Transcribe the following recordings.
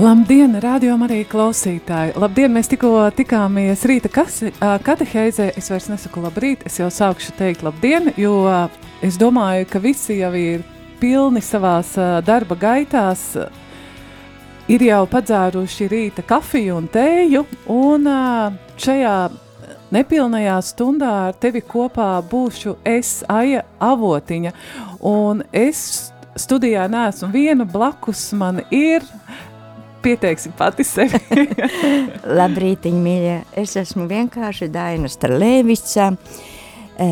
Labdien, rādījumā arī klausītāji! Labdien, mēs tikko tikāmies rīta kateheizē. Es vairs nesaku labrīt, es jau sākšu teikt labdien, jo es domāju, ka visi jau ir pilni savās darba gaitās, ir jau padzēruši rīta kafiju un tēju, un šajā nepilnajā stundā ar tevi kopā būšu es, Aija Avotiņa, un es studijā neesmu viena, blakus man ir pieteiksim pati sevi. Labrīt, mīļie. Es esmu vienkārši Daina Strelēvica, e,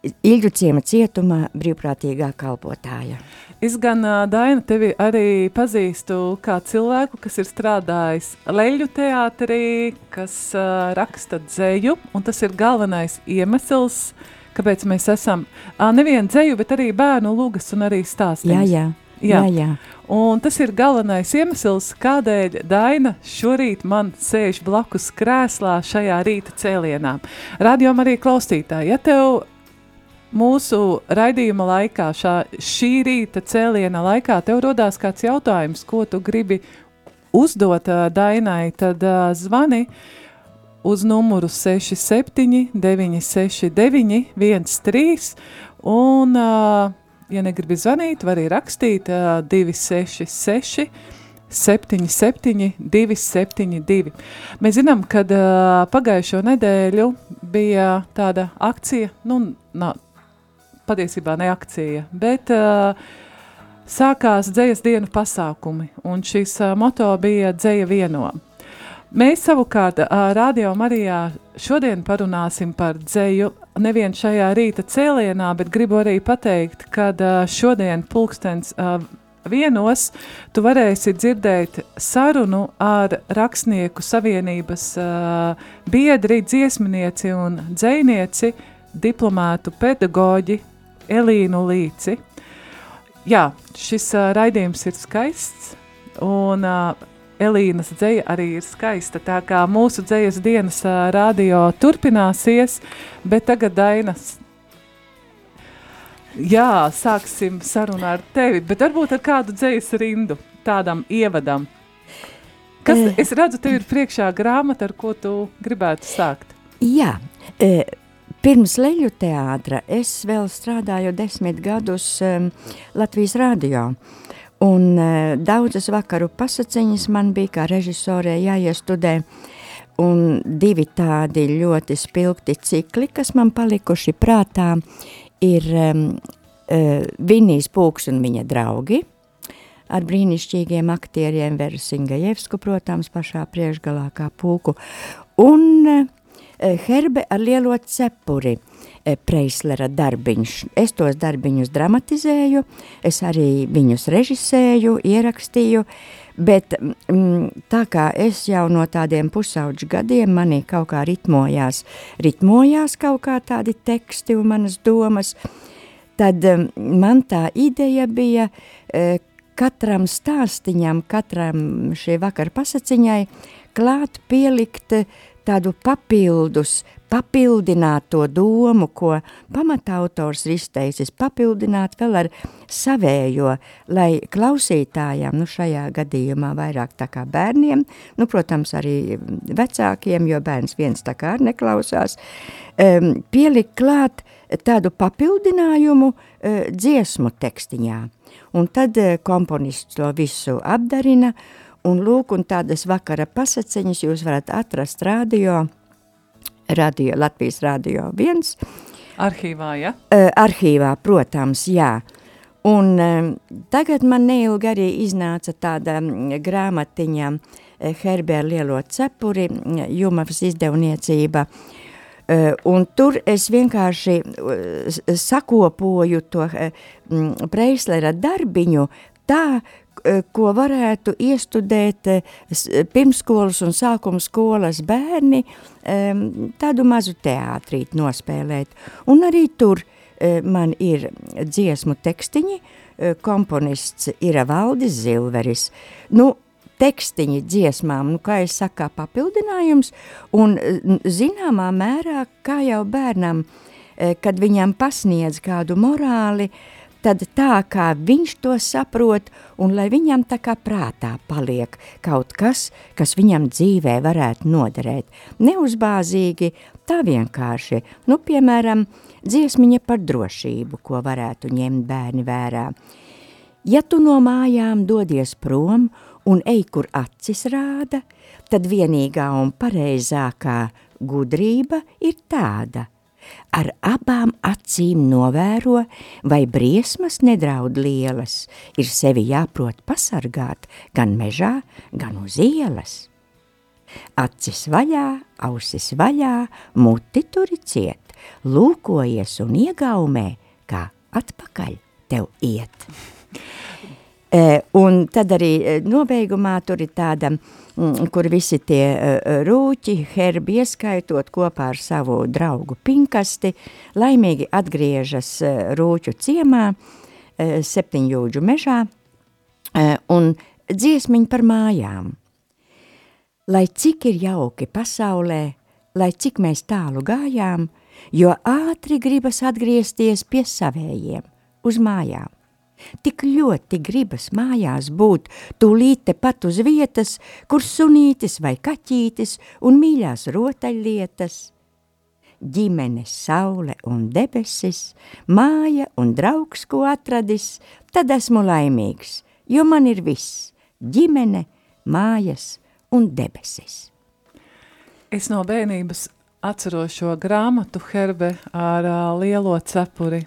Ilģu ciema cietumā brīvprātīgā kalpotāja. Es gan, Daina, tevi arī pazīstu kā cilvēku, kas ir strādājis Leļu teātrī, kas uh, raksta dzēju, un tas ir galvenais iemesls, kāpēc mēs esam uh, nevienu dzēju, bet arī bērnu lūgas un arī stāstījums. Jā, jā. Jā. Jā, jā. Un tas ir galvenais iemesls, kādēļ Daina šorīt man sēž blakus krēslā šajā rīta cēlienā. Radio arī klausītāji, ja tev mūsu raidījuma laikā, šā, šī rīta cēliena laikā, tev rodās kāds jautājums, ko tu gribi uzdot uh, Dainai, tad uh, zvani uz numuru 67 969 13 un uh, ja negribi zvanīt, var arī rakstīt uh, 266 77 272. Mēs zinām, ka uh, pagājušo nedēļu bija tāda akcija, nu, nā, patiesībā ne akcija, bet uh, sākās dzējas dienu pasākumi, un šis uh, moto bija dzēja vieno. Mēs savukārt Radio Marijā šodien parunāsim par dzēju nevien šajā rīta cēlienā, bet gribu arī pateikt, ka šodien pulkstens vienos tu varēsi dzirdēt sarunu ar rakstnieku savienības biedri, dziesminieci un dzēnieci, diplomātu pedagoģi Elīnu Līci. Jā, šis raidījums ir skaists un Elīnas dzeja arī ir skaista, tā kā mūsu dzejas dienas radio turpināsies, bet tagad Dainas. Jā, sāksim sarunu ar tevi, bet varbūt ar kādu dzejas rindu, tādam ievadam. Kas, es redzu, tev ir priekšā grāmata, ar ko tu gribētu sākt. Jā, pirms Leļu teātra es vēl strādāju desmit gadus Latvijas radio. Un uh, daudzas vakaru pasaciņas man bija kā režisorē jāiestudē, un divi tādi ļoti spilgti cikli, kas man palikuši prātā, ir um, uh, Vinijs Pūks un viņa draugi, ar brīnišķīgiem aktieriem Veru Singajevsku, protams, pašā priekšgalā kā pūku, un uh, Herbe ar lielo cepuri, E, Preislera darbiņš. Es tos darbiņus dramatizēju, es arī viņus režisēju, ierakstīju, bet mm, tā kā es jau no tādiem pusauģu gadiem manī kaut kā ritmojās, ritmojās kaut kā tādi teksti un manas domas, tad man tā ideja bija e, katram stāstiņam, katram šie vakar pasaciņai klāt pielikt tādu papildus, papildināt to domu, ko pamatautors ir izteicis, papildināt vēl ar savējo, lai klausītājām, nu šajā gadījumā vairāk tā kā bērniem, nu, protams, arī vecākiem, jo bērns viens tā kā neklausās, um, pielikt klāt tādu papildinājumu uh, dziesmu tekstiņā. Un tad uh, komponists to visu apdarina, un lūk, un tādas vakara pasaciņas jūs varat atrast radio, radio, Latvijas radio viens. Arhīvā, ja? Uh, arhīvā, protams, jā. Un um, tagad man neilgi arī iznāca tāda grāmatiņa Herbēra lielo cepuri, Jumavas izdevniecība, uh, un tur es vienkārši sakopoju to Preislera darbiņu tā, ko varētu iestudēt pirmskolas un sākuma skolas bērni, tādu mazu teātrīt nospēlēt. Un arī tur uh, Eh, man ir dziesmu tekstiņi, eh, komponists ir Valdis Zilveris. Nu, tekstiņi dziesmām, nu, kā es saku, papildinājums, un zināmā mērā, kā jau bērnam, eh, kad viņam pasniedz kādu morāli, tad tā kā viņš to saprot, un lai viņam tā kā prātā paliek kaut kas, kas viņam dzīvē varētu noderēt. Neuzbāzīgi, tā vienkārši, nu, piemēram, dziesmiņa par drošību, ko varētu ņemt bērni vērā. Ja tu no mājām dodies prom un ej, kur acis rāda, tad vienīgā un pareizākā gudrība ir tāda. Ar abām acīm novēro, vai briesmas nedraud lielas, ir sevi jāprot pasargāt gan mežā, gan uz ielas. Acis vaļā, ausis vaļā, muti turi ciet lūkojies un iegaumē, kā atpakaļ tev iet. E, un tad arī e, nobeigumā tur ir tāda, mm, kur visi tie e, rūķi, herbi ieskaitot kopā ar savu draugu pinkasti, laimīgi atgriežas rūķu ciemā, septiņjūģu mežā, un dziesmiņi par mājām. Lai cik ir jauki pasaulē, lai cik mēs tālu gājām, jo ātri gribas atgriezties pie savējiem, uz mājām. Tik ļoti gribas mājās būt, tūlīt tepat uz vietas, kur sunītis vai kaķītis un mīļās rotaļlietas. Ģimene, saule un debesis, māja un draugs, ko atradis, tad esmu laimīgs, jo man ir viss – ģimene, mājas un debesis. Es no bērnības atceros šo grāmatu herbe ar uh, lielo cepuri.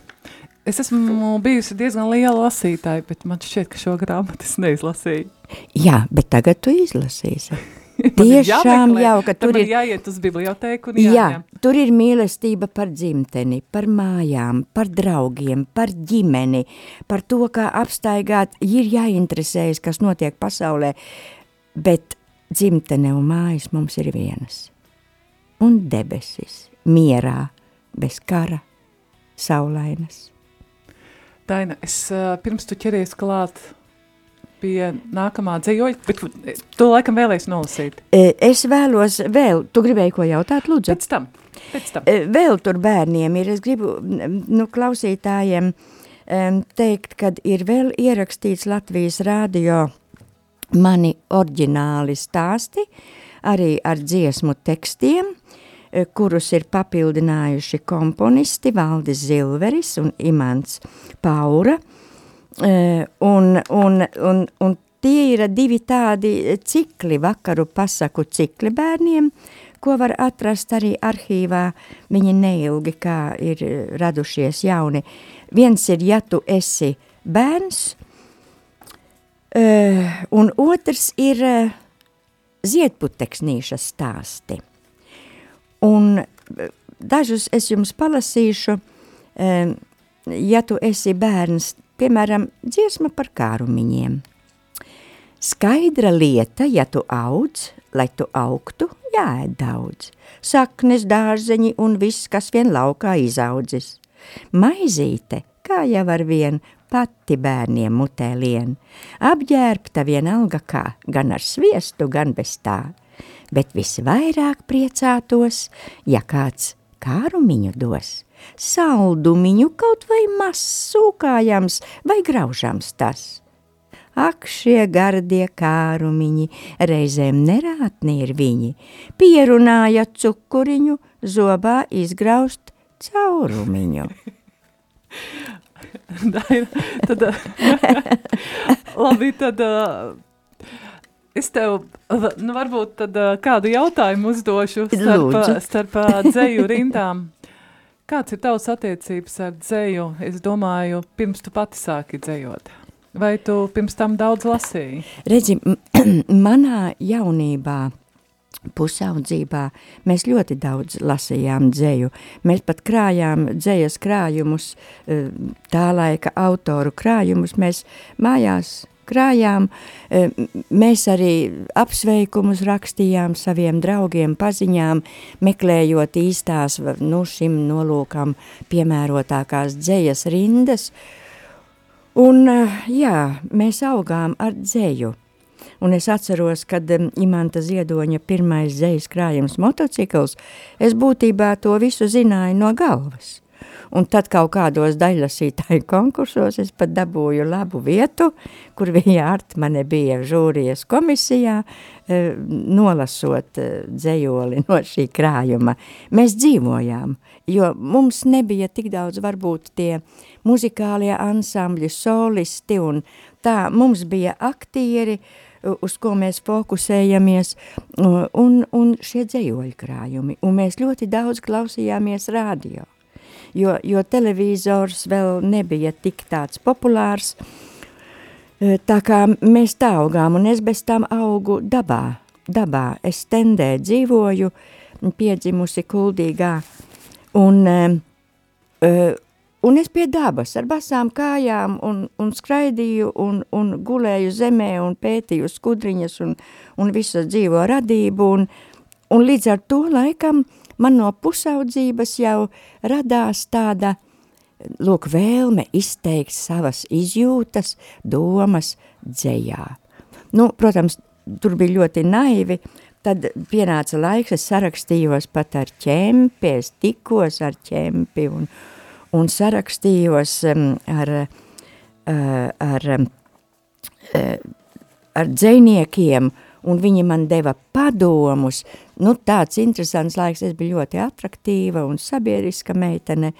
Es esmu bijusi diezgan liela lasītāja, bet man šķiet, ka šo grāmatu es neizlasīju. Jā, bet tagad tu izlasīsi. Tiešām jau, ka tur ir jāiet uz bibliotēku un jāņem. Jā, tur ir mīlestība par dzimteni, par mājām, par draugiem, par ģimeni, par to, kā apstaigāt, ir jāinteresējas, kas notiek pasaulē, bet dzimtene un mājas mums ir vienas un debesis, mierā, bez kara, saulainas. Daina, es pirms tu ķeries klāt pie nākamā dzējoļa, bet tu laikam vēlēsi nolasīt. Es vēlos vēl, tu gribēji ko jautāt, lūdzu? Pēc tam, pēc tam. Vēl tur bērniem ir, es gribu, nu, klausītājiem teikt, kad ir vēl ierakstīts Latvijas rādio mani oriģināli stāsti, arī ar dziesmu tekstiem, kurus ir papildinājuši komponisti Valdis Zilveris un Imants Paura. Eh, un, un, un, un tie ir divi tādi cikli, vakaru pasaku cikli bērniem, ko var atrast arī arhīvā. Viņi neilgi kā ir radušies jauni. Viens ir, ja tu esi bērns, eh, un otrs ir ziedputeksnīša stāsti. Un eh, dažus es jums palasīšu, ja tu esi bērns, piemēram, dziesma par kārumiņiem. Skaidra lieta, ja tu audz, lai tu augtu, jāēd daudz. Saknes, dārzeņi un viss, kas vien laukā izaudzis. Maizīte, kā jau ar vien, pati bērniem mutē lien. Apģērbta vienalga kā, gan ar sviestu, gan bez tā bet visvairāk priecātos, ja kāds kārumiņu dos, saldumiņu kaut vai mazs sūkājams vai graužams tas. Ak, šie gardie kārumiņi, reizēm nerātni ir viņi, pierunāja cukuriņu, zobā izgraust caurumiņu. tad, labi, tad Es tev, nu, varbūt tad, kādu jautājumu uzdošu starp, starp dzēju rindām. kāds ir tavs attiecības ar dzēju? Es domāju, pirms tu pati sāki dzējot. Vai tu pirms tam daudz lasīji? Redzi, manā jaunībā pusaudzībā mēs ļoti daudz lasījām dzēju. Mēs pat krājām dzējas krājumus, tā laika autoru krājumus. Mēs mājās krājām, mēs arī apsveikumus rakstījām saviem draugiem, paziņām, meklējot īstās, nu, šim nolūkam piemērotākās dzējas rindas. Un, jā, mēs augām ar dzēju. Un es atceros, kad Imanta Ziedoņa pirmais zejas krājums motocikls, es būtībā to visu zināju no galvas. Un tad kaut kādos daļlasītāju konkursos es pat dabūju labu vietu, kur viņa Artmane bija žūrijas komisijā, eh, nolasot eh, dzējoli no šī krājuma. Mēs dzīvojām, jo mums nebija tik daudz varbūt tie muzikālie ansambļi, solisti un tā, mums bija aktieri, uz ko mēs fokusējamies, un, un šie dzējoļu krājumi. Un mēs ļoti daudz klausījāmies radio, jo, jo televizors vēl nebija tik tāds populārs, e, tā kā mēs tā augām, un es bez tam augu dabā, dabā. Es tendē dzīvoju, piedzimusi kuldīgā, un, uh, Un es pie dabas ar basām kājām un, un skraidīju un, un gulēju zemē un pētīju skudriņas un, un visu dzīvo radību. Un, un līdz ar to laikam man no pusaudzības jau radās tāda, lūk, vēlme izteikt savas izjūtas, domas dzējā. Nu, protams, tur bija ļoti naivi, tad pienāca laiks, es sarakstījos pat ar ķempi, es tikos ar ķempi un, un sarakstījos um, ar, uh, ar, uh, ar dzēniekiem, un viņi man deva padomus. Nu, tāds interesants laiks, es biju ļoti atraktīva un sabiedriska meitene,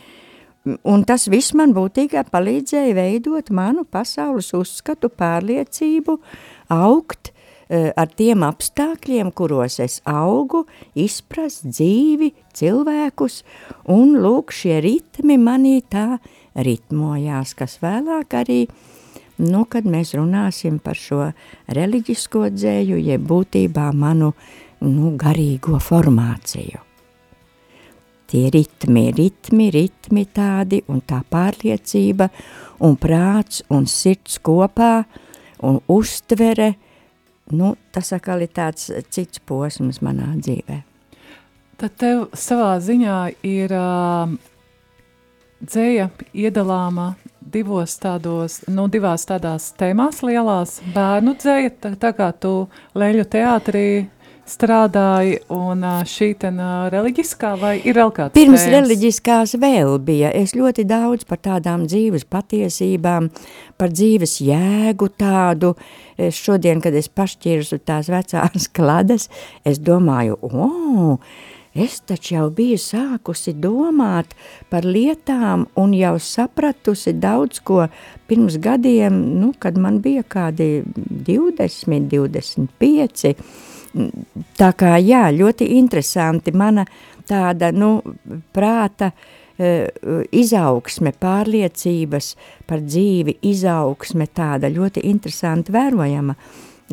un tas viss man būtībā palīdzēja veidot manu pasaules uzskatu, pārliecību, augt, Eh, ar tiem apstākļiem, kuros es augu, izprast dzīvi, cilvēkus, un lūk, šie ritmi manī tā ritmojās, kas vēlāk arī, nu, kad mēs runāsim par šo reliģisko dzēju, jeb būtībā manu, nu, garīgo formāciju. Tie ritmi, ritmi, ritmi tādi, un tā pārliecība, un prāts, un sirds kopā, un uztvere, nu, tas atkal ir tāds cits posms manā dzīvē. Tad tev savā ziņā ir uh, dzēja iedalāma divos tādos, nu, divās tādās tēmās lielās bērnu dzēja, tā, tā kā tu Leļu teātrī strādāji, un šī ten reliģiskā vai ir vēl kāds Pirms tēmas? reliģiskās vēl bija. Es ļoti daudz par tādām dzīves patiesībām, par dzīves jēgu tādu. Es šodien, kad es pašķirsu tās vecās klades, es domāju, o, oh, es taču jau biju sākusi domāt par lietām un jau sapratusi daudz ko pirms gadiem, nu, kad man bija kādi 20, 25 tā kā jā, ļoti interesanti mana tāda, nu, prāta uh, izaugsme, pārliecības par dzīvi, izaugsme tāda ļoti interesanti vērojama.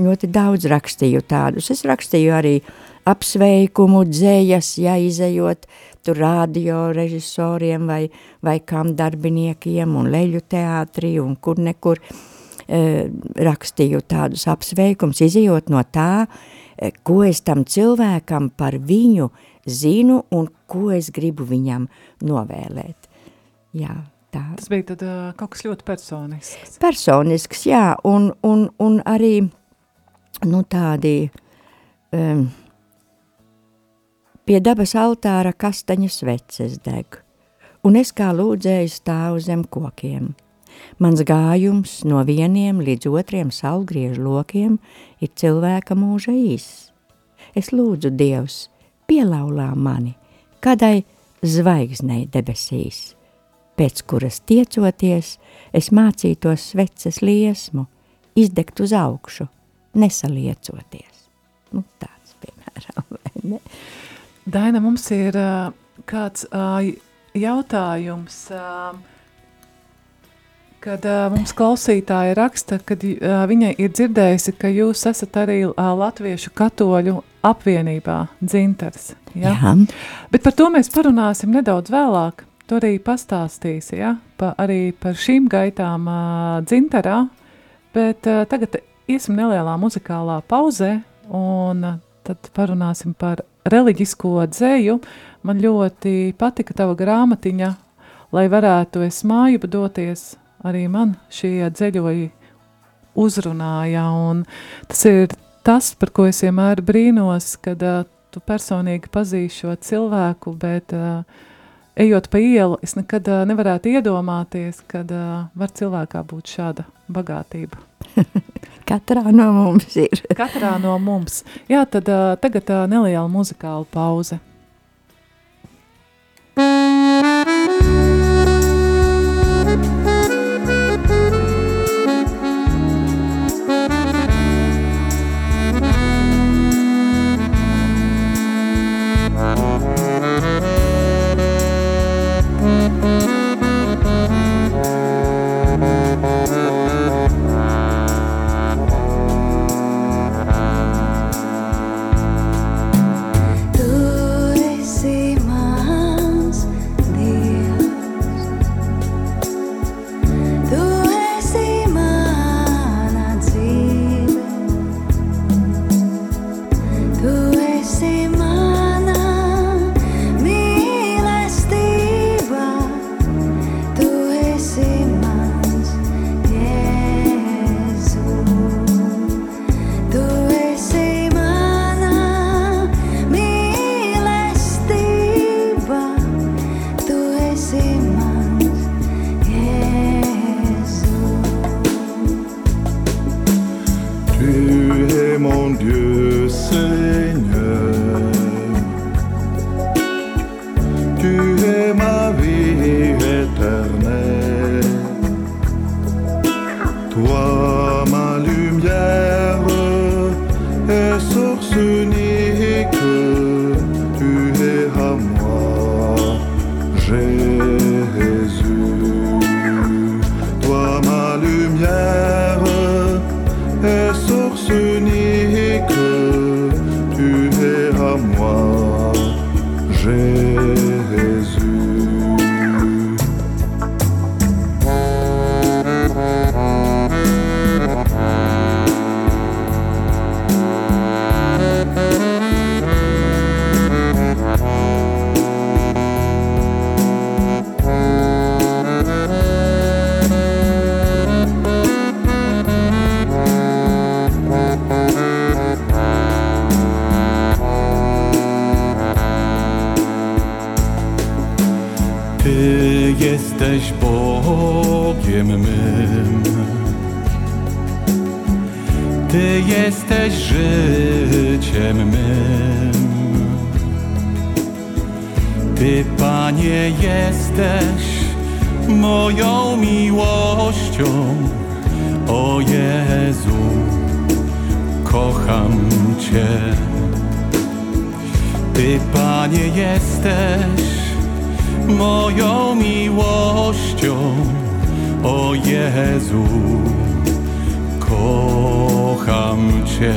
Ļoti daudz rakstīju tādus. Es rakstīju arī apsveikumu, dzējas, ja izējot tur radio režisoriem vai, vai kam darbiniekiem un leļu teātrī un kur nekur e, rakstīju tādus apsveikums, izējot no tā, Eh, ko es tam cilvēkam par viņu zinu un ko es gribu viņam novēlēt. Jā, tā. Tas bija tad uh, kaut kas ļoti personisks. Personisks, jā, un, un, un arī, nu, tādi um, pie dabas altāra kastaņas veces deg, un es kā lūdzēju stāvu zem kokiem – Mans gājums no vieniem līdz otriem saulgriežu lokiem ir cilvēka mūža īss. Es lūdzu Dievs, pielaulā mani kādai zvaigznei debesīs, pēc kuras tiecoties, es mācītos sveces liesmu, izdegt uz augšu, nesaliecoties. Nu, tāds, piemēram, vai ne? Daina, mums ir uh, kāds uh, jautājums. Uh, kad uh, mums klausītāja raksta, ka uh, viņai ir dzirdējusi, ka jūs esat arī uh, Latviešu katoļu apvienībā dzintars. Ja? Jā. Bet par to mēs parunāsim nedaudz vēlāk. Tu arī pastāstīsi ja? pa, arī par šīm gaitām uh, dzintarā, bet uh, tagad iesim nelielā muzikālā pauzē un uh, tad parunāsim par reliģisko dzēju. Man ļoti patika tava grāmatiņa, lai varētu es māju doties arī man šie ceļoji uzrunāja. Tas ir tas, par ko es vienmēr brīnos, kad uh, tu personīgi pazīsti šo cilvēku, bet uh, ejot pa ielu, es nekad uh, nevarētu iedomāties, kad uh, var cilvēkā būt šāda bagātība. Katrā no mums ir. Katrā no mums. Jā, tad uh, tagad uh, neliela muzikāla pauze. mym. Ty jesteś życiem mym. Ty, Panie, jesteś moją miłością. O Jezu, kocham Cię. Ty, Panie, jesteś moją miłością o Jezu, kocham Cię.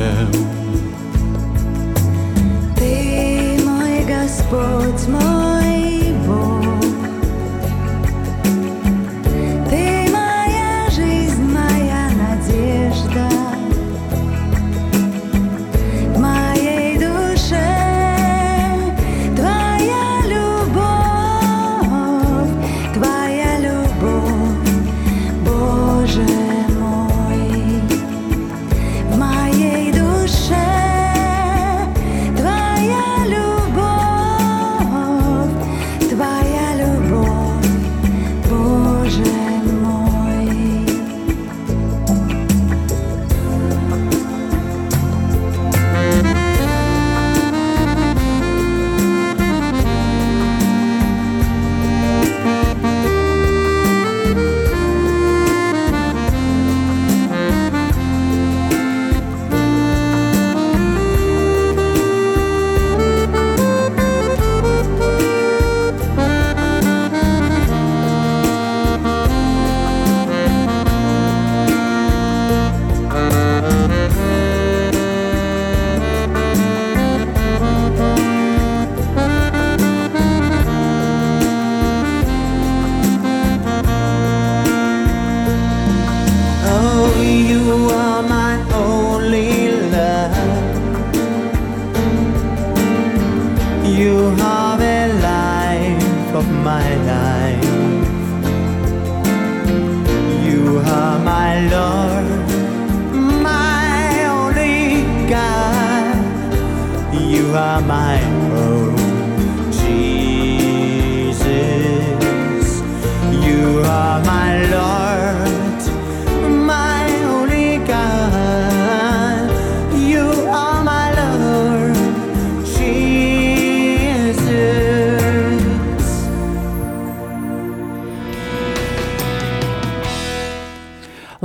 my mine.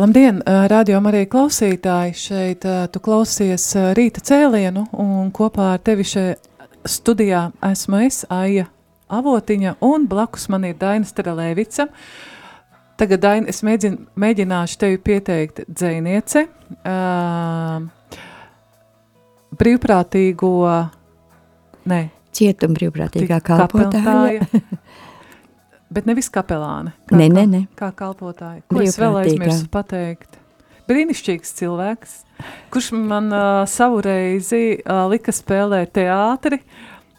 Labdien, radio arī klausītāji! Šeit tu klausies rīta cēlienu un kopā ar tevi šeit studijā esmu es, Aija Avotiņa, un blakus man ir Daina Strelēvica. Tagad, Daina, es mēģin, mēģināšu tevi pieteikt dzēniece, uh, brīvprātīgo, ne, Cietuma brīvprātīgā kalpotāja. bet nevis kapelāne. Nē, nē, nē. Kā kalpotāja. Ko es vēl aizmirsu pateikt? Brīnišķīgs cilvēks, kurš man uh, savu reizi uh, lika spēlēt teātri.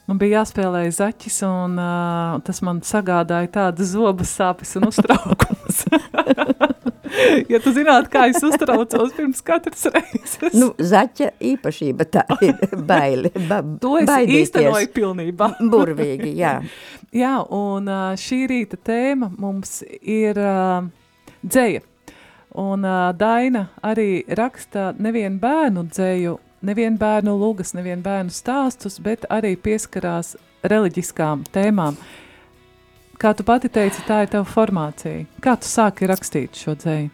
Man bija jāspēlē zaķis, un uh, tas man sagādāja tādas zobas sāpes un uztraukumus. ja tu zinātu, kā es uztraucos pirms katras reizes, Nu, zaķa īpašība tā ir baili. Ba, to es baidīties. īstenoju pilnībā. Burvīgi, jā. Jā, un uh, šī rīta tēma mums ir uh, dzēja. Un uh, Daina arī raksta nevienu bērnu dzēju, nevienu bērnu lūgas, nevienu bērnu stāstus, bet arī pieskarās reliģiskām tēmām. Kā tu pati teici, tā ir tava formācija. Kā tu sāki rakstīt šo dzēju?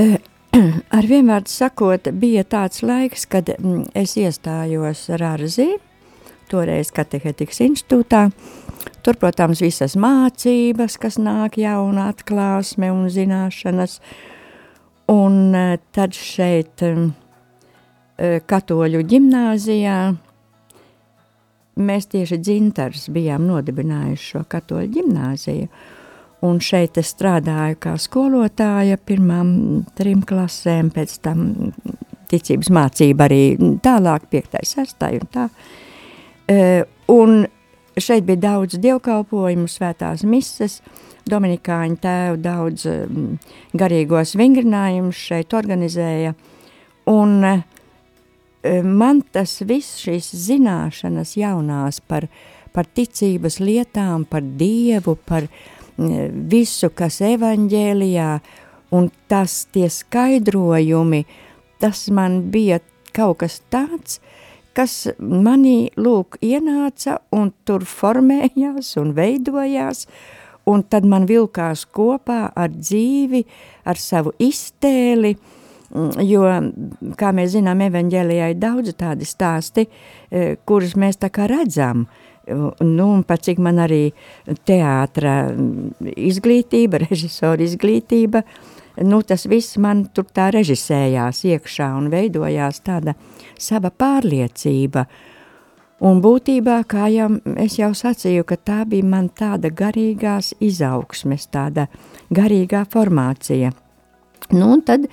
Ar vienvārdu sakot, bija tāds laiks, kad mm, es iestājos Rāzī, toreiz Katehetikas institūtā. Tur, protams, visas mācības, kas nāk jauna atklāsme un zināšanas. Un eh, tad šeit mm, eh, katoļu ģimnāzijā mēs tieši dzintars bijām nodibinājuši šo katoļu ģimnāziju. Un šeit es strādāju kā skolotāja pirmām trim klasēm, pēc tam ticības mācība arī tālāk, piektais, sestai un tā. E, un šeit bija daudz dievkalpojumu, svētās mises, Dominikāņu tēvu daudz mm, garīgos vingrinājumus šeit organizēja. Un e, man tas viss šīs zināšanas jaunās par, par ticības lietām, par Dievu, par mm, visu, kas evaņģēlijā, un tas tie skaidrojumi, tas man bija kaut kas tāds, kas manī lūk ienāca un tur formējās un veidojās, un tad man vilkās kopā ar dzīvi, ar savu iztēli, Mm, jo, kā mēs zinām, evaņģēlijā ir daudz tādi stāsti, eh, kurus mēs tā kā redzam. Nu, un pat cik man arī teātra mm, izglītība, režisora izglītība, nu, tas viss man tur tā režisējās iekšā un veidojās tāda sava pārliecība. Un būtībā, kā jau es jau sacīju, ka tā bija man tāda garīgās izaugsmes, tāda garīgā formācija. Nu, un tad,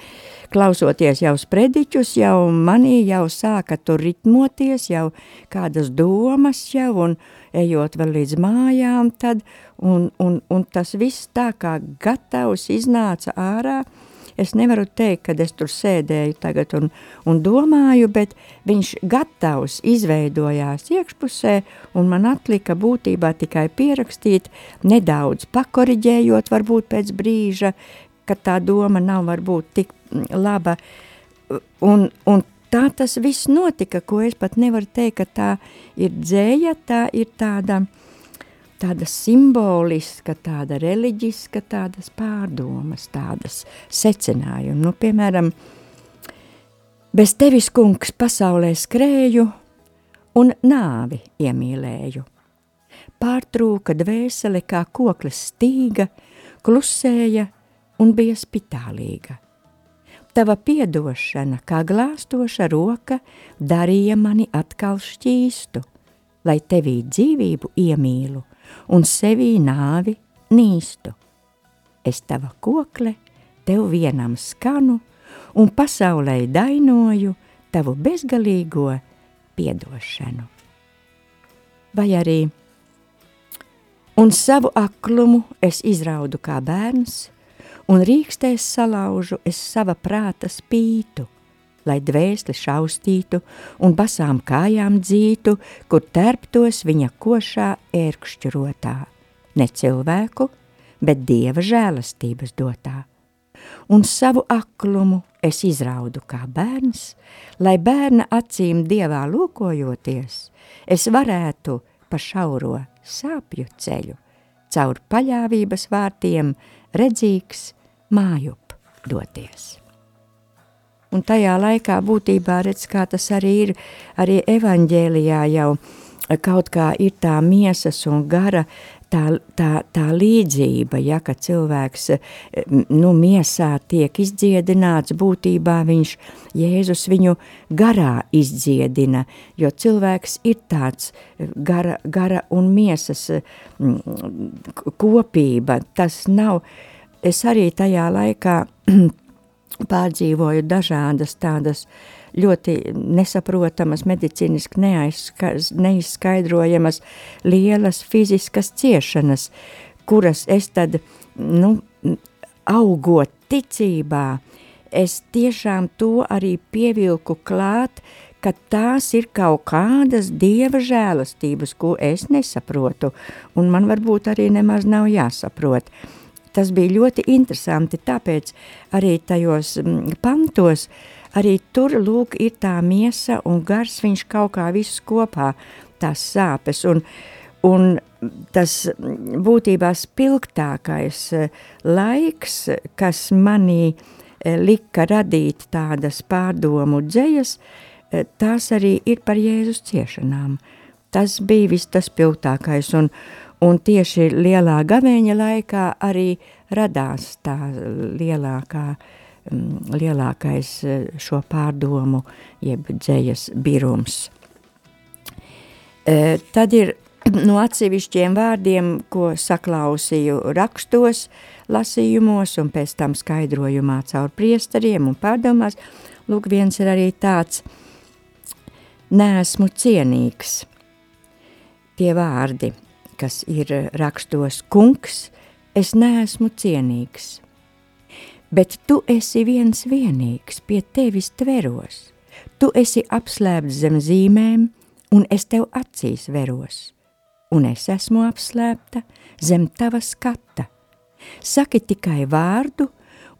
klausoties jau sprediķus, jau manī jau sāka tur ritmoties, jau kādas domas jau, un ejot vēl līdz mājām tad, un, un, un tas viss tā kā gatavs iznāca ārā, Es nevaru teikt, ka es tur sēdēju tagad un, un domāju, bet viņš gatavs izveidojās iekšpusē, un man atlika būtībā tikai pierakstīt, nedaudz pakoriģējot varbūt pēc brīža, ka tā doma nav varbūt tik laba. Un, un tā tas viss notika, ko es pat nevaru teikt, ka tā ir dzēja, tā ir tāda, tāda simboliska, tāda reliģiska, tādas pārdomas, tādas secinājumi. Nu, piemēram, bez tevis, kungs, pasaulē skrēju un nāvi iemīlēju. Pārtrūka dvēsele kā koklis stīga, klusēja un bija spitālīga. Tava piedošana, kā glāstoša roka, darīja mani atkal šķīstu, lai tevī dzīvību iemīlu un sevī nāvi nīstu. Es tava kokle, tev vienam skanu un pasaulē dainoju tavu bezgalīgo piedošanu. Vai arī un savu aklumu es izraudu kā bērns, un rīkstēs salaužu es sava prāta spītu, lai dvēsli šaustītu un basām kājām dzītu, kur terptos viņa košā ērkšķirotā, ne cilvēku, bet dieva žēlastības dotā. Un savu aklumu es izraudu kā bērns, lai bērna acīm dievā lūkojoties, es varētu pa šauro sāpju ceļu, caur paļāvības vārtiem redzīgs mājup doties. Un tajā laikā būtībā redz, kā tas arī ir, arī evaņģēlijā jau kaut kā ir tā miesas un gara tā, tā, tā līdzība, ja, ka cilvēks nu, miesā tiek izdziedināts, būtībā viņš, Jēzus viņu garā izdziedina, jo cilvēks ir tāds gara, gara un miesas kopība, tas nav, es arī tajā laikā pārdzīvoju dažādas tādas ļoti nesaprotamas, medicīniski neizskaidrojamas lielas fiziskas ciešanas, kuras es tad, nu, augot ticībā, es tiešām to arī pievilku klāt, ka tās ir kaut kādas dieva žēlastības, ko es nesaprotu, un man varbūt arī nemaz nav jāsaprot. Tas bija ļoti interesanti, tāpēc arī tajos pantos uh, arī tur lūk ir tā miesa un gars, viņš kaut kā visus kopā tās sāpes un, un tas būtībā spilgtākais eh, laiks, kas manī eh, lika radīt tādas pārdomu dzējas, eh, tās arī ir par Jēzus ciešanām. Tas bija viss tas spilgtākais un, un tieši lielā gavēņa laikā arī radās tā lielākā Mm, lielākais eh, šo pārdomu, jeb dzējas birums. Eh, tad ir no atsevišķiem vārdiem, ko saklausīju rakstos, lasījumos un pēc tam skaidrojumā caur priestariem un pārdomās, lūk, viens ir arī tāds, neesmu cienīgs. Tie vārdi, kas ir rakstos kungs, es neesmu cienīgs bet tu esi viens vienīgs, pie tevis tveros. Tu esi apslēpts zem zīmēm, un es tev acīs veros, un es esmu apslēpta zem tava skata. Saki tikai vārdu,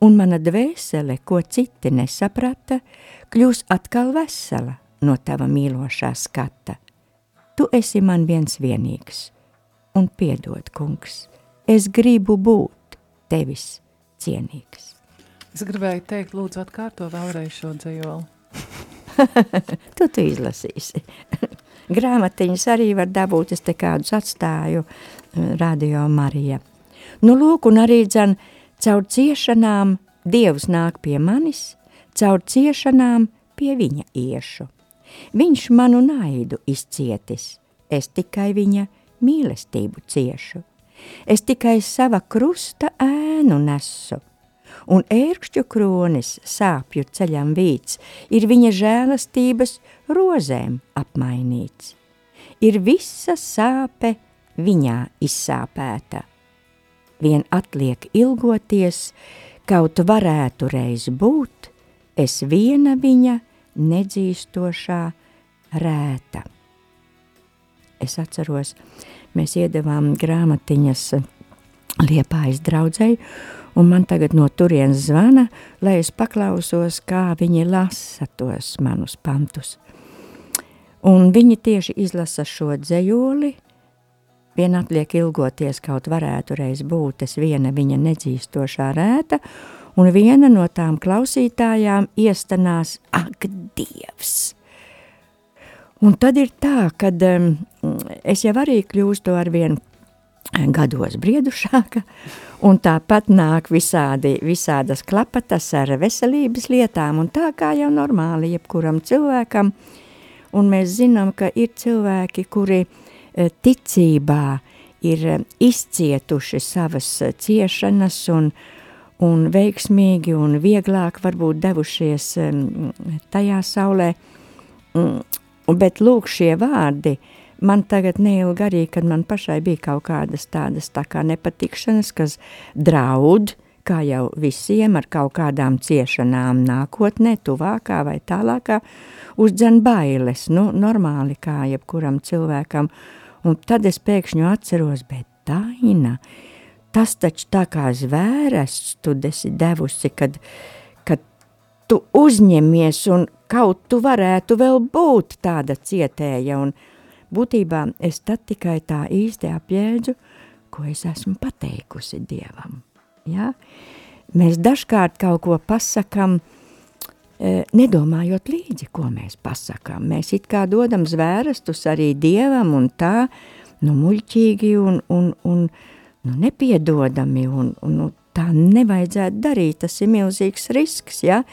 un mana dvēsele, ko citi nesaprata, kļūs atkal vesela no tava mīlošā skata. Tu esi man viens vienīgs, un piedod, kungs, es gribu būt tevis cienīgs. Es gribēju teikt, lūdzu, atkārto vēlreiz šo dzējoli. tu tu izlasīsi. Grāmatiņas arī var dabūt, es te kādus atstāju eh, radio Marija. Nu, lūk, un arī dzen, caur ciešanām Dievs nāk pie manis, caur ciešanām pie viņa iešu. Viņš manu naidu izcietis, es tikai viņa mīlestību ciešu. Es tikai sava krusta ēnu nesu, un ērkšķu kronis sāpju ceļam vīts, ir viņa žēlastības rozēm apmainīts. Ir visa sāpe viņā izsāpēta. Vien atliek ilgoties, kaut varētu reiz būt, es viena viņa nedzīstošā rēta. Es atceros, mēs iedavām grāmatiņas Liepājas draudzēji, un man tagad no turienes zvana, lai es paklausos, kā viņi lasa tos manus pantus. Un viņi tieši izlasa šo dzējoli, vien atliek ilgoties, kaut varētu reiz būt es viena viņa nedzīstošā rēta, un viena no tām klausītājām iestanās, ak, Dievs! Un tad ir tā, kad um, es jau arī kļūstu ar vienu gados briedušāka, un tāpat nāk visādi, visādas klapatas ar veselības lietām, un tā kā jau normāli jebkuram cilvēkam, un mēs zinām, ka ir cilvēki, kuri e, ticībā ir e, izcietuši savas ciešanas un, un veiksmīgi un vieglāk varbūt devušies tajā saulē, bet lūk šie vārdi man tagad neilgi arī, kad man pašai bija kaut kādas tādas tā kā nepatikšanas, kas draud, kā jau visiem ar kaut kādām ciešanām nākotnē, tuvākā vai tālākā, uzdzen bailes, nu, normāli kā jebkuram cilvēkam. Un tad es pēkšņi atceros, bet Daina, tas taču tā kā zvērests tu esi devusi, kad, tu uzņemies un kaut tu varētu vēl būt tāda cietēja un būtībā es tad tikai tā īsti apjēdzu, ko es esmu pateikusi Dievam. Ja? Mēs dažkārt kaut ko pasakam, e, nedomājot līdzi, ko mēs pasakām. Mēs it kā dodam zvērestus arī Dievam un tā, nu, muļķīgi un, un, un nu, nepiedodami, un, un nu, tā nevajadzētu darīt, tas ir milzīgs risks, ja?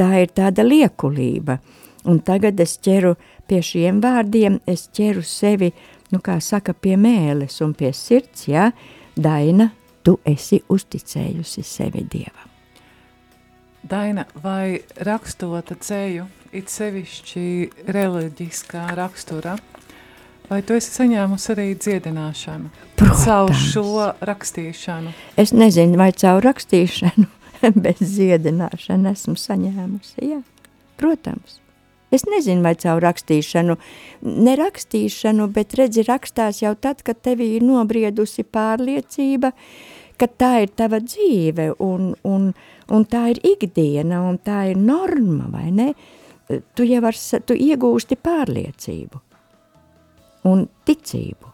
tā ir tāda liekulība. Un tagad es ķeru pie šiem vārdiem, es ķeru sevi, nu kā saka, pie mēles un pie sirds, ja? Daina, tu esi uzticējusi sevi Dievam. Daina, vai rakstot ceļu, it sevišķi reliģiskā rakstura, vai tu esi saņēmusi arī dziedināšanu? Protams. Caur šo rakstīšanu. Es nezinu, vai caur rakstīšanu, bet dziedināšanu esmu saņēmusi, jā. Protams. Es nezinu, vai caur rakstīšanu, nerakstīšanu, bet redzi, rakstās jau tad, kad tevī ir nobriedusi pārliecība, ka tā ir tava dzīve un, un, un tā ir ikdiena un tā ir norma, vai ne? Tu jau ar, tu iegūsti pārliecību un ticību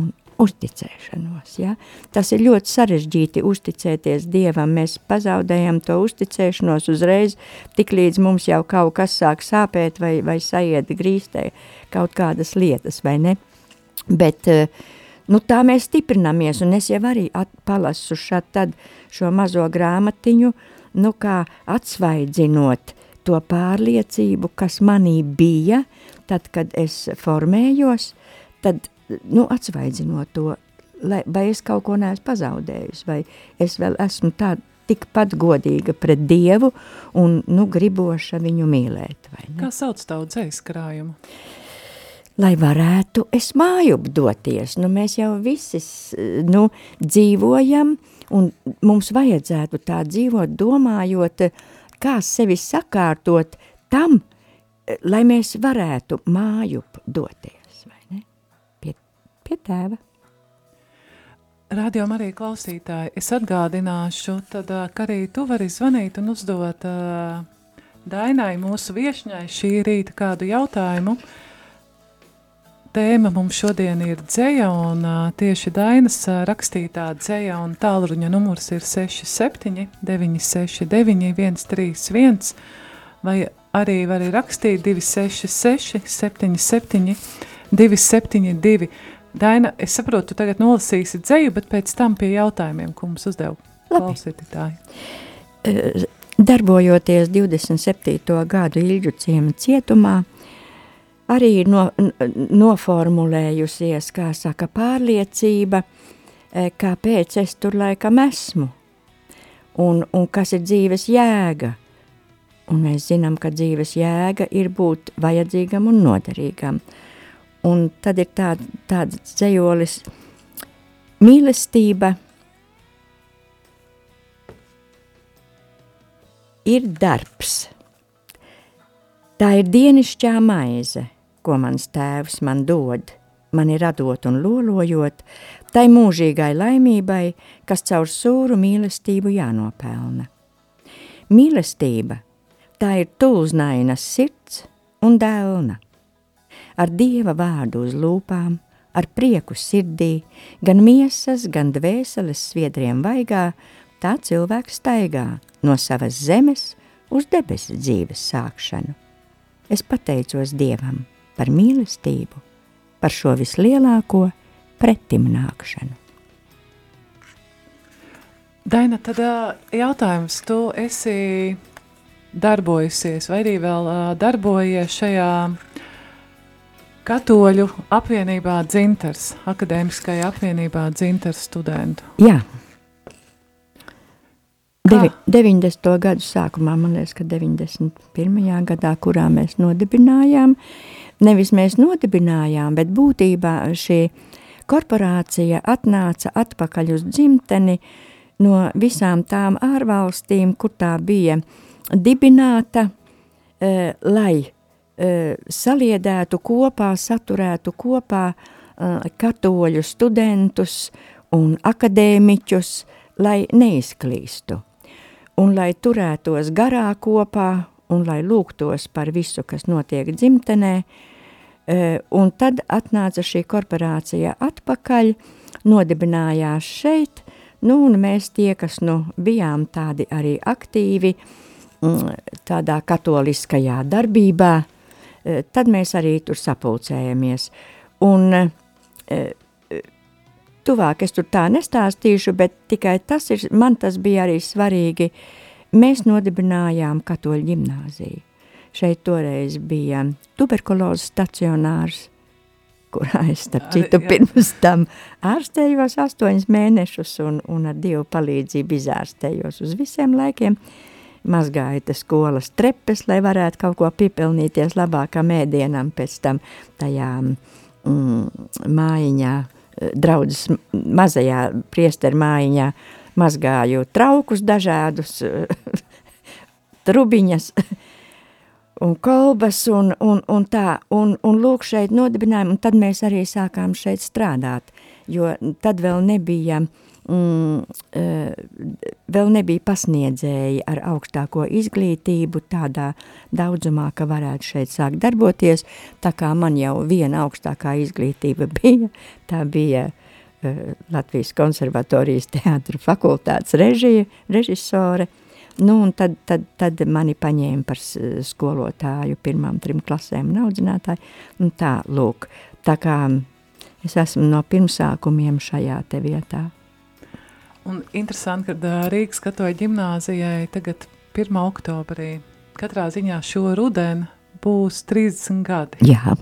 un uzticēšanos. Ja? Tas ir ļoti sarežģīti uzticēties Dievam. Mēs pazaudējam to uzticēšanos uzreiz, tik līdz mums jau kaut kas sāk sāpēt vai, vai saiet grīstē kaut kādas lietas, vai ne? Bet nu, tā mēs stiprinamies, un es jau arī palasu šad šo mazo grāmatiņu, nu kā atsvaidzinot to pārliecību, kas manī bija, tad, kad es formējos, tad nu, atsvaidzinot to, lai, vai es kaut ko neesmu pazaudējusi, vai es vēl esmu tāda tikpat godīga pret Dievu un nu, griboša viņu mīlēt. Kā sauc tavu dzējas krājumu? Lai varētu es mājup doties, nu mēs jau visi nu, dzīvojam un mums vajadzētu tā dzīvot, domājot, kā sevi sakārtot tam, lai mēs varētu mājup doties pie tēva. Radio arī klausītāji, es atgādināšu, tad, ka arī tu vari zvanīt un uzdot uh, Dainai, mūsu viešņai, šī rīta kādu jautājumu. Tēma mums šodien ir dzēja, un uh, tieši Dainas uh, rakstītā dzēja, un tālruņa numurs ir 67 969 131, vai arī var rakstīt 266 77 272. Daina, es saprotu, tu tagad nolasīsi dzēju, bet pēc tam pie jautājumiem, ko mums uzdeva klausītāji. Darbojoties 27. gadu Ilģu ciema cietumā, arī no, noformulējusies, kā saka, pārliecība, kāpēc es tur laikam esmu, un, un kas ir dzīves jēga. Un mēs zinām, ka dzīves jēga ir būt vajadzīgam un noderīgam. Uh, Un tad ir tād, tāds dzējolis mīlestība ir darbs. Tā ir dienišķā maize, ko mans tēvs man dod, mani radot un lolojot, tai mūžīgai laimībai, kas caur sūru mīlestību jānopelna. Mīlestība – tā ir tulznainas sirds un dēlna – ar dieva vārdu uz lūpām, ar prieku sirdī, gan miesas, gan dvēseles sviedriem vaigā, tā cilvēks staigā no savas zemes uz debesu dzīves sākšanu. Es pateicos Dievam par mīlestību, par šo vislielāko pretimnākšanu. Daina, tad jautājums, tu esi darbojusies vai arī vēl darbojies šajā Katoļu apvienībā Dzintars, akadēmiskajā apvienībā Dzintars studentu. Jā. Devi, 90. gadu sākumā, man liekas, ka 91. gadā, kurā mēs nodibinājām, nevis mēs nodibinājām, bet būtībā šī korporācija atnāca atpakaļ uz dzimteni no visām tām ārvalstīm, kur tā bija dibināta, uh, lai saliedētu kopā, saturētu kopā uh, katoļu studentus un akadēmiķus, lai neizklīstu. Un lai turētos garā kopā un lai lūgtos par visu, kas notiek dzimtenē, un tad atnāca šī korporācija atpakaļ, nodibinājās šeit, nu un mēs tie, kas nu bijām tādi arī aktīvi, tādā katoliskajā darbībā, tad mēs arī tur sapulcējamies. Un tuvāk es tur tā nestāstīšu, bet tikai tas ir, man tas bija arī svarīgi. Mēs nodibinājām katoļu ģimnāziju. Šeit toreiz bija tuberkulozes stacionārs, kurā es, starp citu, pirms tam ārstējos astoņus mēnešus un, un ar Dievu palīdzību izārstējos uz visiem laikiem. Mazgāju te skolas trepes, lai varētu kaut ko piepelnīties labākam ēdienam pēc tam tajā mm, mājiņā, draudzes mazajā priesteru mājiņā mazgāju traukus dažādus, trubiņas un kolbas un, un, un tā, un, un lūk šeit nodibinājumu, un tad mēs arī sākām šeit strādāt, jo tad vēl nebija, mm, vēl nebija pasniedzēji ar augstāko izglītību tādā daudzumā, ka varētu šeit sākt darboties, tā kā man jau viena augstākā izglītība bija, tā bija Latvijas konservatorijas teātra fakultātes režija, režisore, Nu, un tad, tad, tad mani paņēma par skolotāju pirmām trim klasēm un audzinātāju. Un tā, lūk, tā kā es esmu no pirmsākumiem šajā te vietā. Un interesanti, ka Rīgas katoja ģimnāzijai tagad 1. oktobrī, katrā ziņā šo rudenu būs 30 gadi. Jā.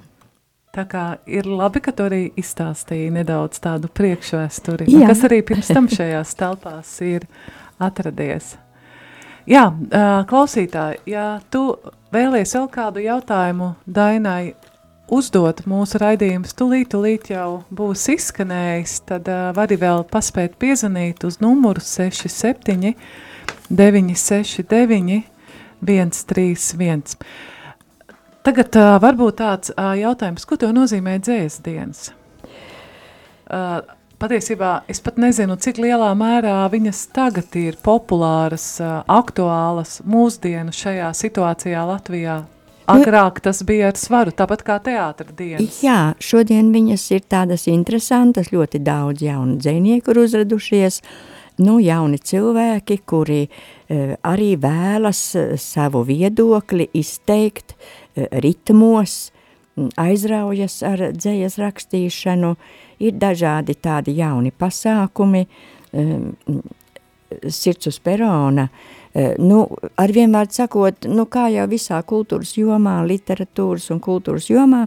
Tā kā ir labi, ka tu arī izstāstīji nedaudz tādu priekšvēsturi, kas arī pirms tam šajās telpās ir atradies. Jā, klausītāji, ja tu vēlies vēl kādu jautājumu Dainai uzdot mūsu raidījumus, tūlīt, tūlīt jau būs izskanējis, tad uh, vari vēl paspēt piezvanīt uz numuru 67 969 131. Tagad uh, varbūt tāds uh, jautājums, ko tev nozīmē dzēsdienas? Uh, patiesībā es pat nezinu, cik lielā mērā viņas tagad ir populāras, aktuālas mūsdienu šajā situācijā Latvijā. Agrāk tas bija ar svaru, tāpat kā teātra dienas. Jā, šodien viņas ir tādas interesantas, ļoti daudz jaunu dzēnieku ir uzradušies, nu, jauni cilvēki, kuri uh, arī vēlas savu viedokli izteikt uh, ritmos, aizraujas ar dzējas rakstīšanu, ir dažādi tādi jauni pasākumi, um, sirds uz perona, uh, nu, ar vienvārdu sakot, nu, kā jau visā kultūras jomā, literatūras un kultūras jomā,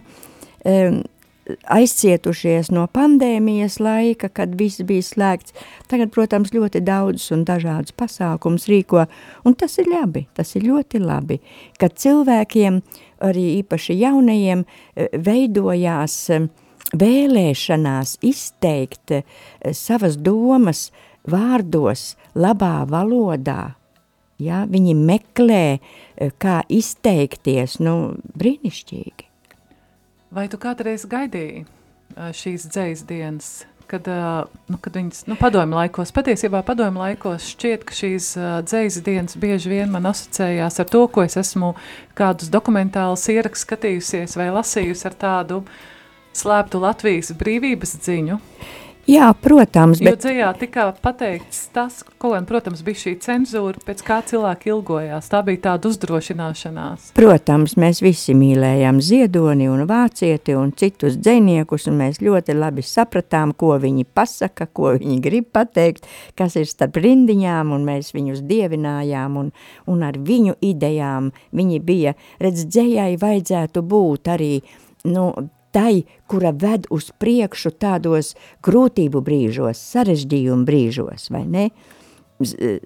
aizcietušies no pandēmijas laika, kad viss bija slēgts. Tagad, protams, ļoti daudz un dažādus pasākums rīko, un tas ir labi, tas ir ļoti labi, ka cilvēkiem, arī īpaši jaunajiem, eh, veidojās vēlēšanās izteikt eh, savas domas vārdos, labā valodā. Ja, viņi meklē, eh, kā izteikties, nu, brīnišķīgi. Vai tu kādreiz gaidīji eh, šīs dzējas dienas, kad, nu, kad viņas, nu, padomu laikos, patiesībā padomu laikos šķiet, ka šīs dzējas dienas bieži vien man asociējās ar to, ko es esmu kādus dokumentālus ierakst skatījusies vai lasījusi ar tādu slēptu Latvijas brīvības ziņu. Jā, protams. Bet... Jo dzējā tika pateikts tas, ko, protams, bija šī cenzūra, pēc kā cilvēki ilgojās. Tā bija tāda uzdrošināšanās. Protams, mēs visi mīlējām Ziedoni un Vācieti un citus dzēniekus, un mēs ļoti labi sapratām, ko viņi pasaka, ko viņi grib pateikt, kas ir starp rindiņām, un mēs viņus dievinājām, un, un ar viņu idejām viņi bija, redz, dzējai vajadzētu būt arī, nu, tai, kura ved uz priekšu tādos grūtību brīžos, sarežģījumu brīžos, vai ne?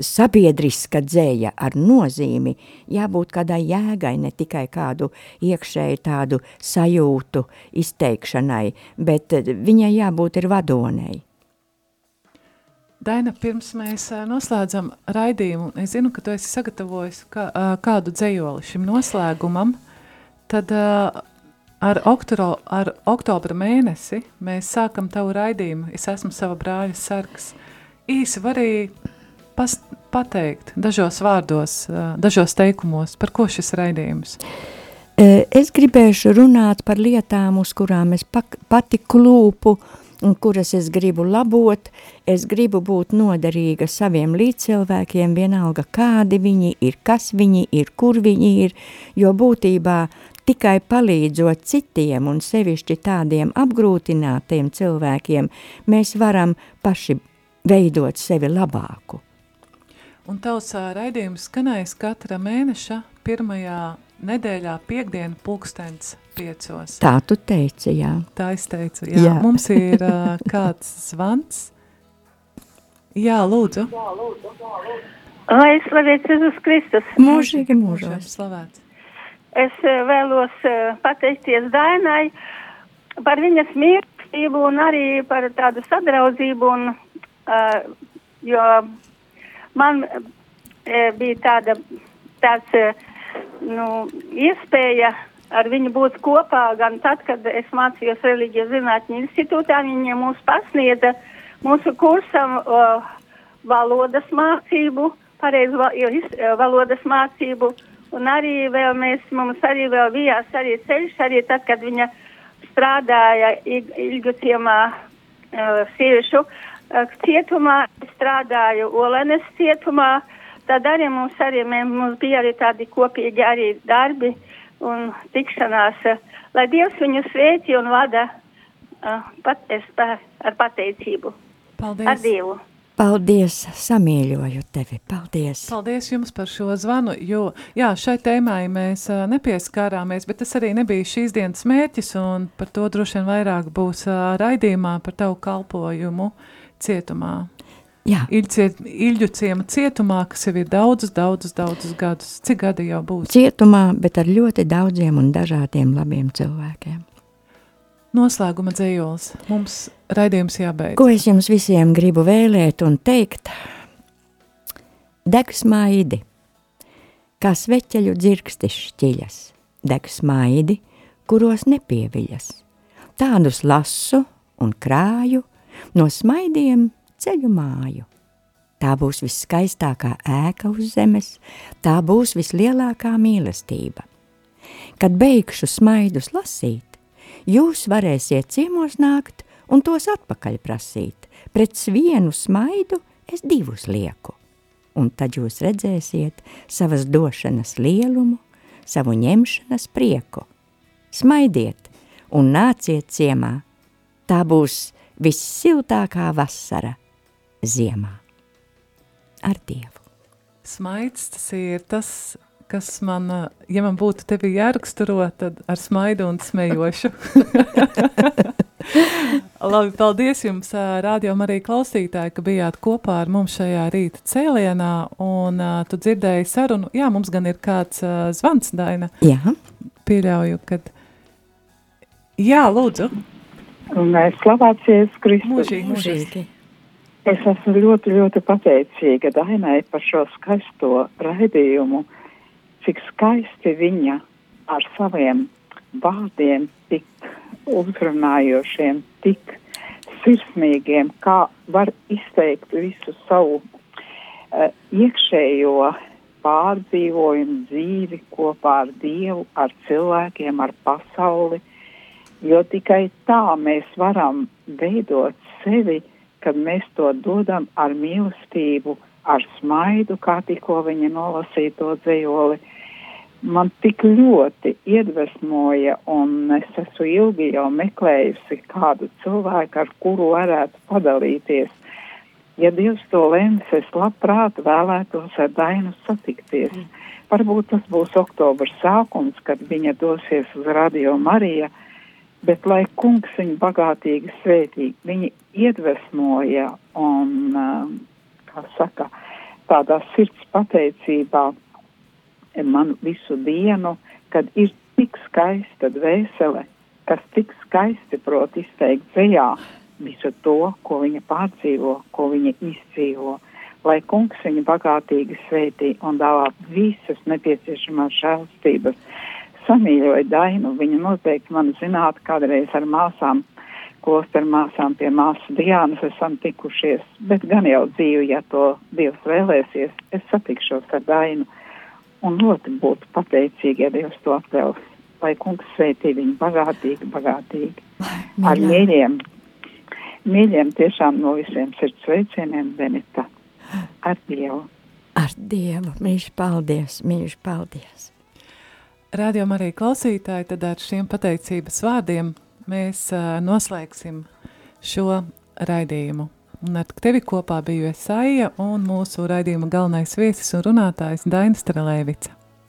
sabiedriska dzēja ar nozīmi, jābūt kādai jēgai, ne tikai kādu iekšēju tādu sajūtu izteikšanai, bet viņai jābūt ir vadonei. Daina, pirms mēs noslēdzam raidījumu, es zinu, ka tu esi sagatavojis kā, kādu dzējoli šim noslēgumam, tad ar, oktoro, ar oktobra mēnesi mēs sākam tavu raidījumu. Es esmu sava brāļa sargs. Īsi var arī pas, pateikt dažos vārdos, dažos teikumos, par ko šis raidījums? Es gribēšu runāt par lietām, uz kurām es pati klūpu, un kuras es gribu labot, es gribu būt noderīga saviem līdzcilvēkiem, vienalga kādi viņi ir, kas viņi ir, kur viņi ir, jo būtībā tikai palīdzot citiem un sevišķi tādiem apgrūtinātiem cilvēkiem, mēs varam paši veidot sevi labāku. Un tavs raidījums skanēs katra mēneša pirmajā nedēļā piekdienu pulkstens piecos. Tā tu teici, jā. Tā es teicu, jā. jā. Mums ir uh, kāds zvans. Jā, lūdzu. Lai slavēts Jēzus Kristus. Mūžīgi mūžos. Slavēts. Es vēlos uh, pateikties Dainai par viņas mīlestību un arī par tādu sadraudzību, un, uh, jo man uh, bija tāda, tāds uh, nu, iespēja ar viņu būt kopā gan tad, kad es mācījos reliģijas zinātņu institūtā. Viņa mums pasniedza mūsu kursam uh, valodas mācību, pareizu val, valodas mācību, un arī vēl mēs, mums arī vēl bijās arī ceļš, arī tad, kad viņa strādāja Ilgu ciemā uh, sieviešu uh, cietumā, strādāju Olenes cietumā, uh, tad arī mums, arī, mums bija arī tādi kopīgi arī darbi un tikšanās, lai Dievs viņu svētī un vada uh, pat, es, pa, ar pateicību. Paldies! Ar Dievu! Paldies, samīļoju tevi, paldies. Paldies jums par šo zvanu, jo, jā, šai tēmai mēs uh, nepieskārāmies, bet tas arī nebija šīs dienas mērķis, un par to droši vien vairāk būs uh, raidījumā par tavu kalpojumu cietumā. Ilģu ciema cietumā, kas jau ir daudzus, daudzus, daudzus gadus. Cik gadi jau būs? Cietumā, bet ar ļoti daudziem un dažādiem labiem cilvēkiem. Noslēguma dzējols. Mums raidījums jābeidz. Ko es jums visiem gribu vēlēt un teikt? Deg smaidi, kā sveķeļu dzirksti šķiļas, deg smaidi, kuros nepieviļas. Tādus lasu un krāju, no smaidiem ceļu māju. Tā būs viskaistākā ēka uz zemes, tā būs vislielākā mīlestība. Kad beigšu smaidus lasīt, jūs varēsiet ciemos nākt un tos atpakaļ prasīt. Pret vienu smaidu es divus lieku, un tad jūs redzēsiet savas došanas lielumu, savu ņemšanas prieku. Smaidiet un nāciet ciemā, tā būs vissiltākā vasara – ziemā. Ar Dievu. Smaids tas ir tas, kas man, ja man būtu tevi jāraksturo, tad ar smaidu un smejošu. Labi, paldies jums, rādījumā arī klausītāji, ka bijāt kopā ar mums šajā rīta cēlienā, un uh, tu dzirdēji sarunu. Jā, mums gan ir kāds uh, zvans, Daina. Jā. Pieļauju, kad... Jā, lūdzu. Un mēs slavācies Kristus. Mūžīgi, mūžīgi. Es esmu ļoti, ļoti pateicīga Dainai par šo skaisto raidījumu, cik skaisti viņa ar saviem vārdiem tik uzrunājošiem, tik sirsnīgiem, kā var izteikt visu savu uh, iekšējo pārdzīvojumu dzīvi kopā ar Dievu, ar cilvēkiem, ar pasauli, jo tikai tā mēs varam veidot sevi kad mēs to dodam ar mīlestību, ar smaidu, kā tikko viņa nolasīja to dzējoli, man tik ļoti iedvesmoja, un es esmu ilgi jau meklējusi kādu cilvēku, ar kuru varētu padalīties. Ja Dievs to lems, es labprāt vēlētos ar Dainu satikties. Mm. Varbūt tas būs oktobra sākums, kad viņa dosies uz Radio Mariju bet lai kungs viņu bagātīgi svētīgi, viņi iedvesmoja un, um, kā saka, tādā sirds pateicībā man visu dienu, kad ir tik skaista dvēsele, kas tik skaisti prot izteikt dzējā visu to, ko viņa pārdzīvo, ko viņa izdzīvo. Lai kungs viņu bagātīgi sveitī un dāvā visas nepieciešamās žēlstības. Samīļoju Dainu, viņa noteikti man zinātu kādreiz ar māsām, klosteru māsām pie māsas Diānas esam tikušies, bet gan jau dzīvi, ja to Dievs vēlēsies, es satikšos ar Dainu un ļoti būtu pateicīgi, ja Dievs to atļaus. Lai kungs sveitī viņu bagātīgi, bagātīgi. Ar mīļiem, mīļiem tiešām no visiem sirds sveicieniem, Benita. Ar Dievu. Ar Dievu. Mīļš paldies, mīļš paldies. Radio arī klausītāji, tad ar šiem pateicības vārdiem mēs uh, noslēgsim šo raidījumu. Un ar tevi kopā biju Esaija un mūsu raidījuma galvenais viesis un runātājs Dainis Strelēvica.